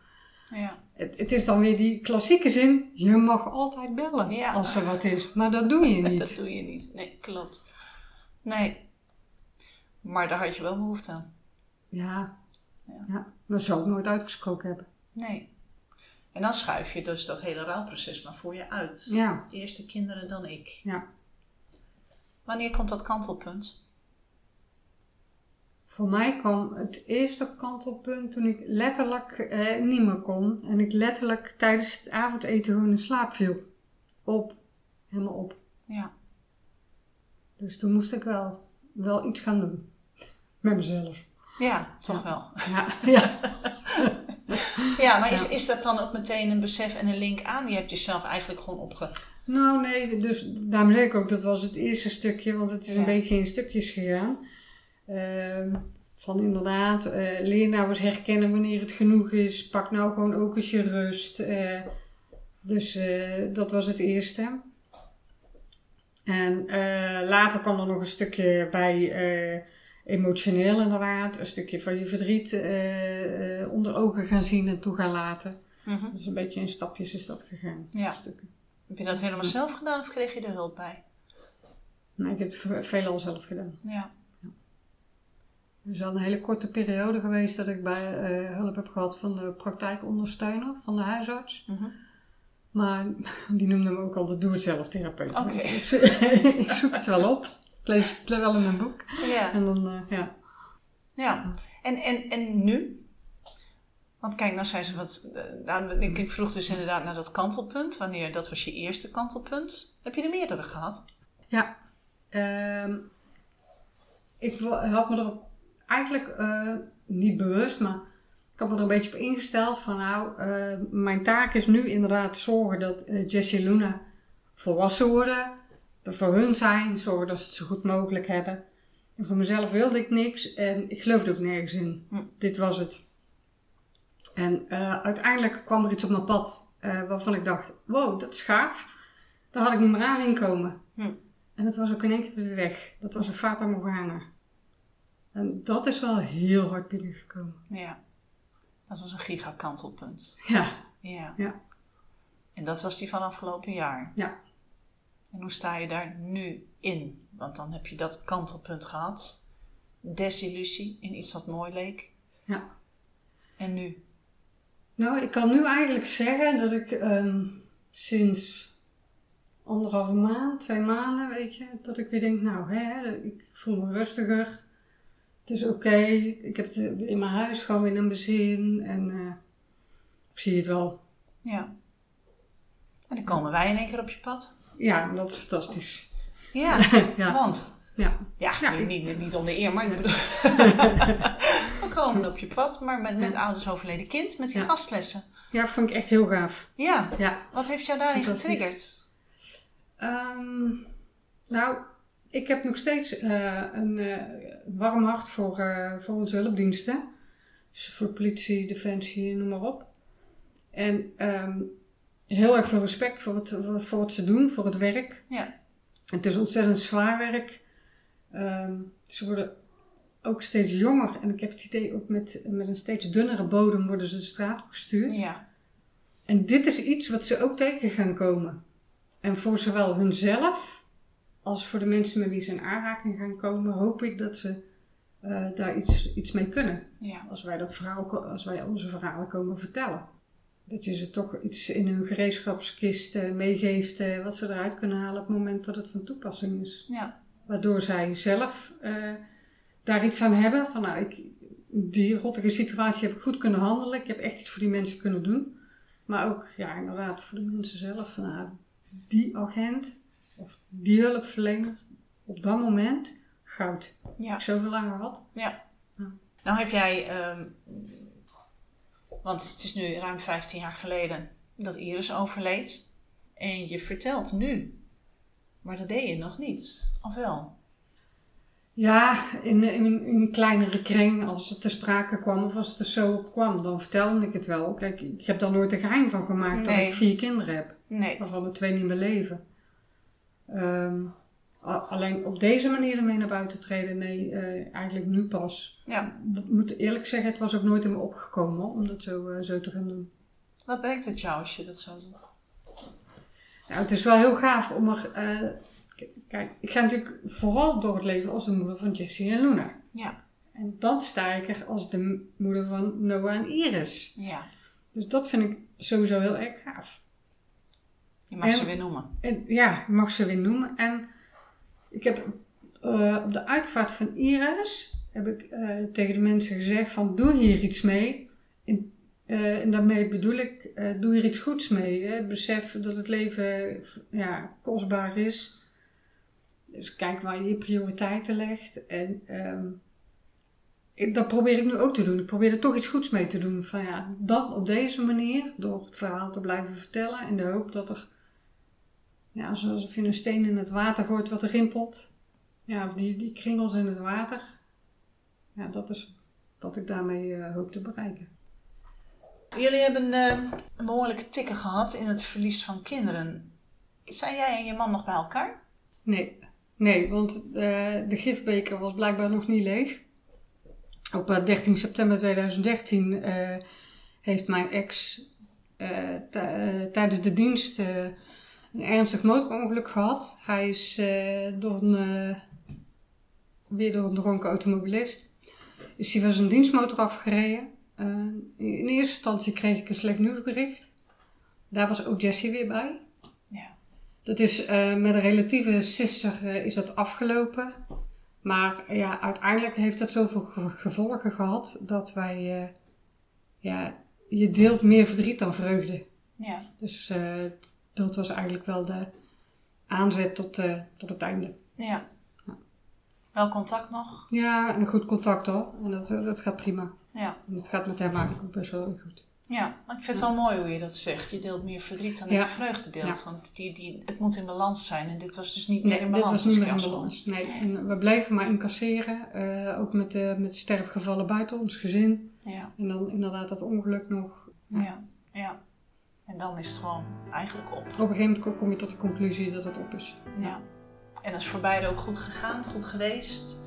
ja. het, het is dan weer die klassieke zin. Je mag altijd bellen Ja. als er wat is. Maar dat doe je niet. Dat doe je niet. Nee, klopt. Nee. Maar daar had je wel behoefte aan. Ja. Ja. ja. Dat zou ik nooit uitgesproken hebben. Nee. En dan schuif je dus dat hele rouwproces maar voor je uit. Ja. Eerst de kinderen, dan ik. Ja. Wanneer komt dat kantelpunt? Voor mij kwam het eerste kantelpunt toen ik letterlijk eh, niet meer kon. En ik letterlijk tijdens het avondeten gewoon in slaap viel. Op. Helemaal op. Ja. Dus toen moest ik wel, wel iets gaan doen. Met mezelf. Ja, toch wel. Ja, ja. Ja, maar is, is dat dan ook meteen een besef en een link aan? Je hebt jezelf eigenlijk gewoon opge... Nou nee, dus daarom zeg ik ook, dat was het eerste stukje, want het is een beetje in stukjes gegaan. Ehm, van inderdaad, leer nou eens herkennen wanneer het genoeg is. Pak nou gewoon ook eens je rust. Eh, dus eh, dat was het eerste. En eh, later kwam er nog een stukje bij emotioneel inderdaad. Een stukje van je verdriet onder ogen gaan zien en toe gaan laten. Mhm. Dus een beetje in stapjes is dat gegaan. Ja. Stukken. Heb je dat helemaal zelf gedaan of kreeg je er hulp bij? Nee, ik heb het ve- veelal zelf gedaan. Ja. Er is wel een hele korte periode geweest dat ik bij eh, hulp heb gehad van de praktijkondersteuner van de huisarts. Mhm. Maar die noemde me ook al de doe-het-zelf-therapeut. Oké. Ik, zo- ik zoek het wel op. Ik lees het wel in een boek. Ja. En dan, eh, ja. Ja, en, en, en nu? Want kijk, nou zijn ze wat. eh, nou, ik vroeg dus inderdaad naar dat kantelpunt. Wanneer, dat was je eerste kantelpunt. Heb je er meerdere gehad? Ja. Ehm, ik had me er eigenlijk eh, niet bewust, maar ik had me er een beetje op ingesteld van nou, eh, mijn taak is nu inderdaad zorgen dat Jessie en Luna volwassen worden. Er voor hun zijn, zorgen dat ze het zo goed mogelijk hebben. En voor mezelf wilde ik niks en ik geloofde ook nergens in. Hm. Dit was het. En uiteindelijk kwam er iets op mijn pad waarvan ik dacht, wow, dat is gaaf. Daar had ik niet meer aan inkomen. Hm. En dat was ook in één keer weer weg. Dat was een Fata Morgana. En dat is wel heel hard binnengekomen. Ja. Dat was een gigakantelpunt. Ja, Ja. ja, En dat was die van afgelopen jaar. ja. En hoe sta je daar nu in? Want dan heb je dat kantelpunt gehad. Desillusie in iets wat mooi leek. ja. En nu? Nou, ik kan nu eigenlijk zeggen dat ik ehm, sinds anderhalve maand, twee maanden, weet je, dat ik weer denk, nou, hè, ik voel me rustiger. Het is oké. Ik heb het in mijn huis gewoon weer in mijn zin en eh, ik zie het wel. Ja. En dan komen wij in één keer op je pad. Ja, dat is fantastisch. Ja, Ja, want ja. Ja, Ja, niet, ik- niet, niet om de eer, maar ik bedoel... We komen op je pad, maar met, met ouders overleden kind, met die gastlessen. ja, vond ik echt heel gaaf. Ja, Ja. wat heeft jou daarin getriggerd? Ehm, nou, ik heb nog steeds eh, een eh, warm hart voor, eh, voor onze hulpdiensten. Dus voor politie, defensie, noem maar op. En ehm, heel erg veel respect voor wat, voor wat ze doen, voor het werk. Ja. Het is ontzettend zwaar werk. Ehm, ze worden ook steeds jonger. En ik heb het idee ook met, met een steeds dunnere bodem worden ze de straat op gestuurd. Ja, En dit is iets wat ze ook tegen gaan komen. En voor zowel hunzelf als voor de mensen met wie ze in aanraking gaan komen, hoop ik dat ze eh, daar iets, iets mee kunnen. ja, Als wij, dat verhaal, als wij onze verhalen komen vertellen. Dat je ze toch iets in hun gereedschapskist eh, meegeeft eh, wat ze eruit kunnen halen op het moment dat het van toepassing is. ja, Waardoor zij zelf daar iets aan hebben. Van nou, ik, die rottige situatie heb ik goed kunnen handelen. Ik heb echt iets voor die mensen kunnen doen. Maar ook, ja, inderdaad, voor de mensen zelf. Van, nou, die agent of die hulpverlener op dat moment, goud. ja, Ik zoveel langer had. ja. Ja. Nou heb jij, ehm, want het is nu ruim 15 jaar geleden dat Iris overleed. En je vertelt nu, maar dat deed je nog niet, of wel? Ja, in, in, in een kleinere kring, als het te sprake kwam of als het er zo op kwam, dan vertelde ik het wel. Kijk, ik heb daar nooit een geheim van gemaakt dat ik vier kinderen heb. Nee. waarvan er twee niet meer leven. Ehm, alleen op deze manier ermee naar buiten treden, nee, eh, eigenlijk nu pas. Ja, Ik moet eerlijk zeggen, het was ook nooit in me opgekomen om dat zo, eh, zo te gaan doen. wat brengt het jou als je dat zo doet? Nou, het is wel heel gaaf om er... eh, kijk, ik ga natuurlijk vooral door het leven als de moeder van Jessie en Luna. Ja, En dan sta ik er als de moeder van Noah en Iris. ja. Dus dat vind ik sowieso heel erg gaaf. Je mag En- ze weer noemen. En, ja, ik mag ze weer noemen. En ik heb eh, op de uitvaart van Iris heb ik eh, tegen de mensen gezegd van doe hier iets mee. En, eh, en daarmee bedoel ik, doe hier iets goeds mee. Hè? Besef dat het leven ja, kostbaar is. Dus kijk waar je je prioriteiten legt. En ehm, ik, dat probeer ik nu ook te doen. Ik probeer er toch iets goeds mee te doen. Van ja, dat op deze manier, door het verhaal te blijven vertellen. In de hoop dat er ja, zoals of je een steen in het water gooit wat er rimpelt. Ja, of die, die kringels in het water. Ja, dat is wat ik daarmee eh, hoop te bereiken. Jullie hebben eh, een behoorlijke tikken gehad in het verlies van kinderen. Zijn jij en je man nog bij elkaar? Nee, nee want eh, de gifbeker was blijkbaar nog niet leeg. Op eh, 13 september 2013 eh, heeft mijn ex tijdens de dienst een ernstig motorongeluk gehad. Hij is eh, door een, eh, weer door een dronken automobilist. Is hij van zijn dienstmotor afgereden. Eh, in eerste instantie kreeg ik een slecht nieuwsbericht. Daar was ook Jessie weer bij. Ja. Dat is met een relatieve sisser eh, is dat afgelopen. Maar ja, uiteindelijk heeft dat zoveel ge- gevolgen gehad dat wij, ja, je deelt meer verdriet dan vreugde. Ja. Dus dat was eigenlijk wel de aanzet tot, eh, tot het einde. Ja. Wel contact nog? Ja, en goed contact hoor. En dat, dat gaat prima. Ja. En het gaat met hem eigenlijk ook best wel goed. Ja, maar ik vind het wel mooi hoe je dat zegt. Je deelt meer verdriet dan dat Ja. je vreugde deelt. Ja. Want die, die, het moet in balans zijn. En dit was dus niet meer Nee, in dit balans. was niet meer in balans. Nee, en we bleven maar incasseren. eh, ook met, de met sterfgevallen buiten ons gezin. Ja, En dan inderdaad dat ongeluk nog. ja, ja. En dan is het gewoon eigenlijk op. Op een gegeven moment kom- je tot de conclusie dat het op is. Ja. En dat is voor beide ook goed gegaan, goed geweest.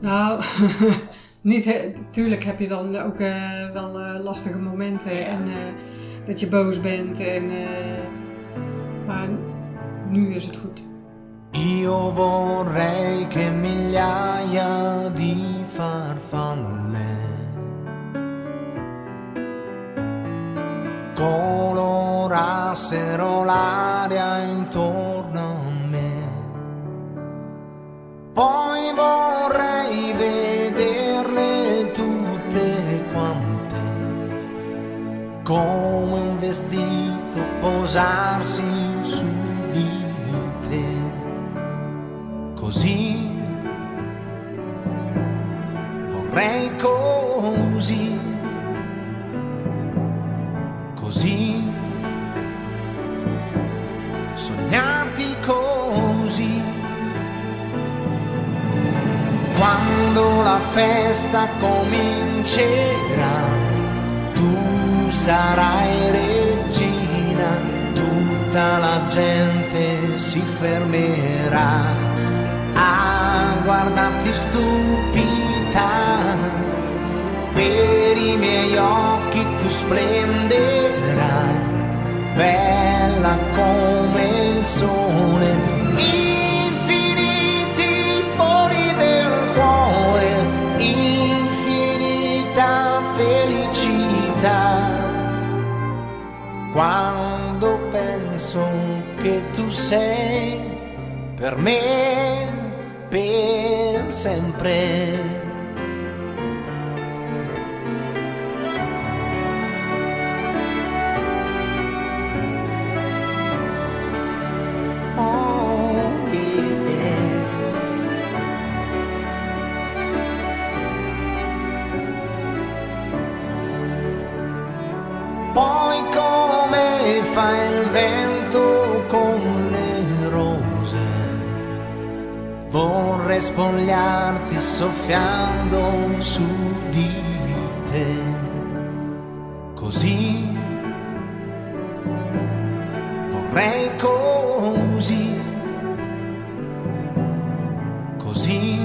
Nou, niet, he- tuurlijk heb je dan ook eh, wel eh, lastige momenten. En eh, dat je boos bent. En, eh, maar nu is het goed. Io vorrei che migliaia di farfalle colorassero l'aria intorno a me. Poi vorrei vederle tutte quante come un vestito posarsi su di te. Così vorrei così, così sognarti così. Quando la festa comincerà, tu sarai regina, tutta la gente si fermerà a guardarti stupita. Per i miei occhi tu splenderai, bella come il sole. Infiniti pori del cuore, infinita felicità. Quando penso che tu sei per me, per sempre. Vorrei spogliarti soffiando su di te. Così vorrei così, così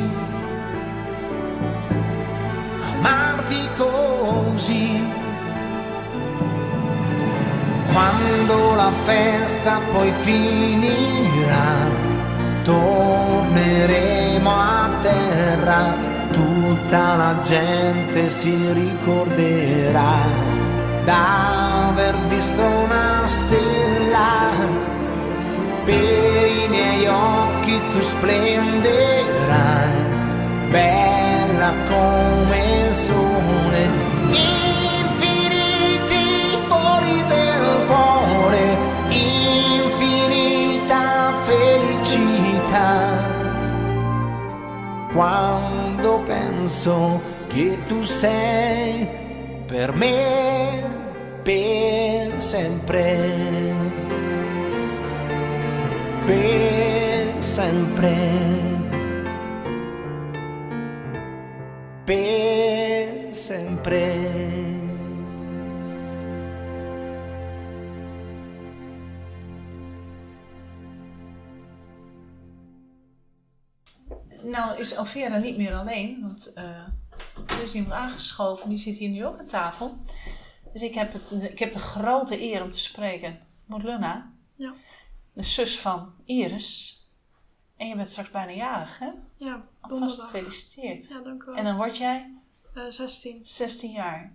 amarti così. Quando la festa poi finirà, tutta la gente si ricorderà d'aver visto una stella. Per i miei occhi tu splenderai bella come il sole infiniti voli del cuore infinita felicità. Quando penso che tu sei per me per sempre. Per sempre. Per sempre Nou is Alvera niet meer alleen, want eh, er is iemand aangeschoven. Die zit hier nu ook aan tafel. Dus ik heb, het, ik heb de grote eer om te spreken. Morluna, Ja. de zus van Iris. En je bent straks bijna jarig, hè? Ja, Alvast gefeliciteerd. Ja, dank u wel. En dan word jij Eh, 16. 16 jaar.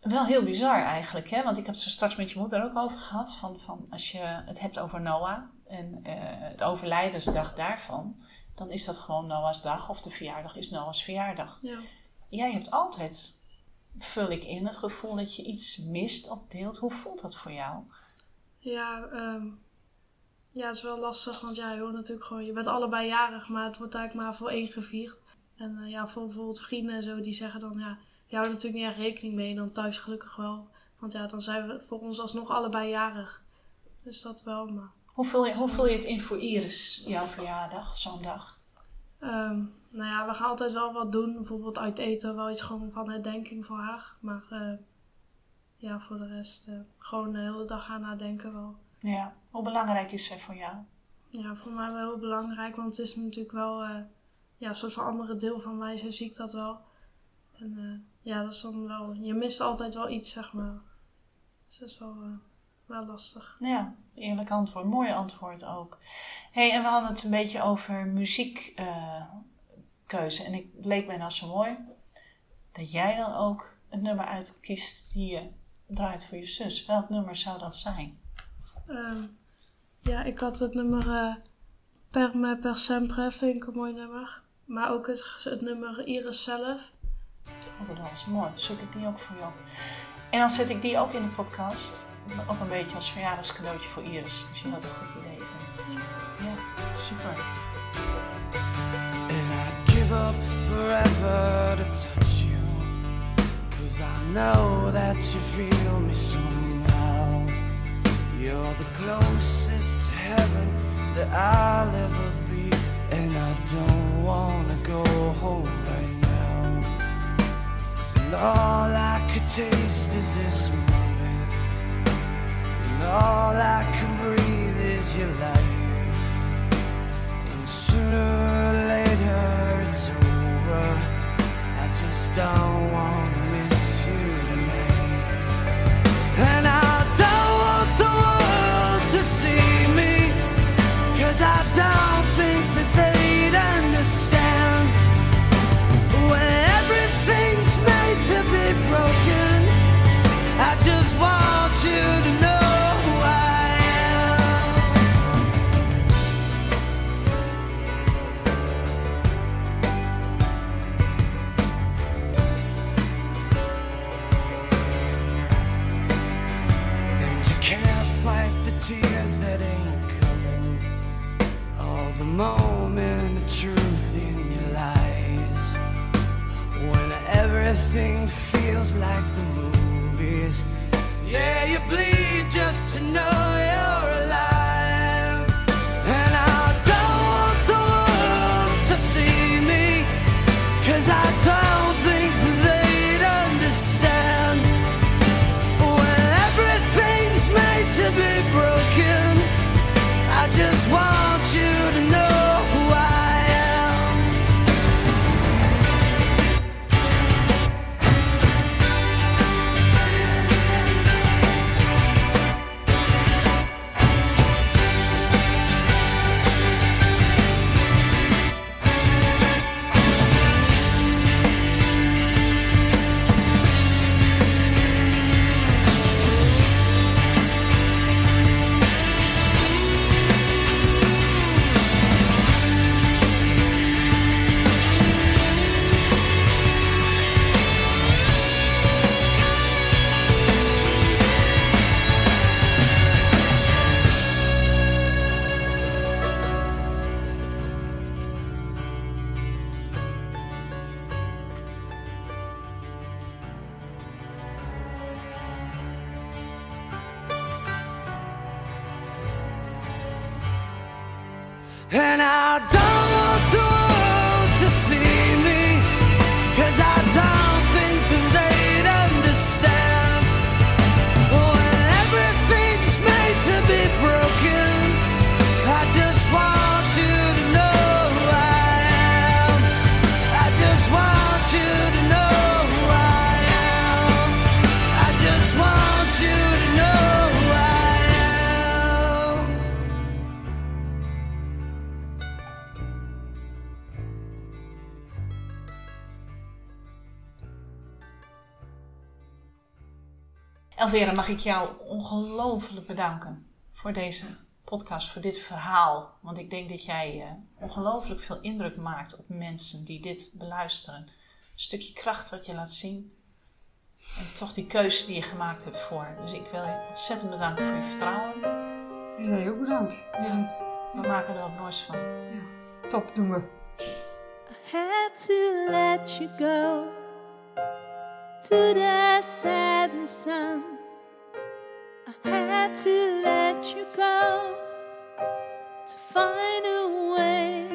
Wel heel bizar eigenlijk, hè? Want ik heb het zo straks met je moeder ook over gehad. Van, van als je het hebt over Noah en eh, het overlijdensdag daarvan, dan is dat gewoon Noah's dag of de verjaardag is Noah's verjaardag. Ja. Jij hebt altijd, vul ik in, het gevoel dat je iets mist of deelt. Hoe voelt dat voor jou? Ja, ehm, ja, het is wel lastig, want ja, je hoort natuurlijk gewoon, je bent allebei jarig, maar het wordt eigenlijk maar voor één gevierd. En eh, ja, voor bijvoorbeeld vrienden en zo, die zeggen dan, ja, die houden natuurlijk niet echt rekening mee, en dan thuis gelukkig wel. Want ja, dan zijn we voor ons alsnog allebei jarig. Dus dat wel, maar... Hoe vul je, hoe vul je het in voor Iris, jouw verjaardag, zo'n dag? Ehm, nou ja, we gaan altijd wel wat doen. Bijvoorbeeld uit eten, wel iets gewoon van herdenking voor haar. Maar eh, ja, voor de rest eh, gewoon de hele dag gaan nadenken wel. Ja. Hoe belangrijk is zij voor jou? Ja, voor mij wel heel belangrijk, want het is natuurlijk wel eh, ja, een soort van andere deel van mij, zo zie ik dat wel. En ja, dat is dan wel, je mist altijd wel iets, zeg maar. Dus dat is wel, wel lastig. Ja, eerlijk antwoord. Mooi antwoord ook. hey, en we hadden het een beetje over muziekkeuze. en ik, het leek mij nou zo mooi dat jij dan ook een nummer uitkiest die je draait voor je zus. Welk nummer zou dat zijn? Ehm, ja, ik had het nummer eh, Per me per sempre, vind ik een mooi nummer. Maar ook het, het nummer Iris zelf. Oh, dat is mooi. Zoek ik die ook voor je op. En dan zet ik die ook in de podcast. Ook een beetje als verjaardagscadeautje voor Iris. Als je dat een goed idee vindt. Ja, super. And I'd give up forever to touch you. Cause I know that you feel me somehow. You're the closest to heaven that I'll ever be. And I don't wanna go home right now. And all I could taste is this moment. All I can breathe is your life. And sooner or later it's over. I just don't wanna And I don't Mag ik jou ongelooflijk bedanken voor deze podcast, voor dit verhaal. Want ik denk dat jij eh, ongelooflijk veel indruk maakt op mensen die dit beluisteren. Een stukje kracht wat je laat zien. En toch die keuze die je gemaakt hebt voor. Dus ik wil je ontzettend bedanken voor je vertrouwen. Jij ook bedankt. Ja, we maken er wat moois van. Top, doen we. had to let you go to the setting sun. Had to let you go to find a way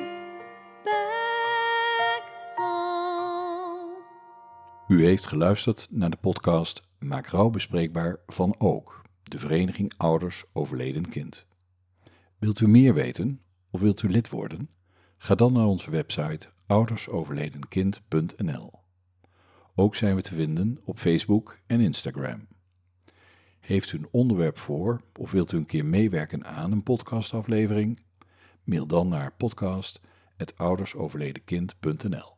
back home. U heeft geluisterd naar de podcast Maak rouw bespreekbaar van Ook, de Vereniging Ouders Overleden Kind. Wilt u meer weten of wilt u lid worden? Ga dan naar onze website oudersoverledenkind.nl. Ook zijn we te vinden op Facebook en Instagram. Heeft u een onderwerp voor of wilt u een keer meewerken aan een podcastaflevering? Mail dan naar podcast.oudersoverledenkind.nl.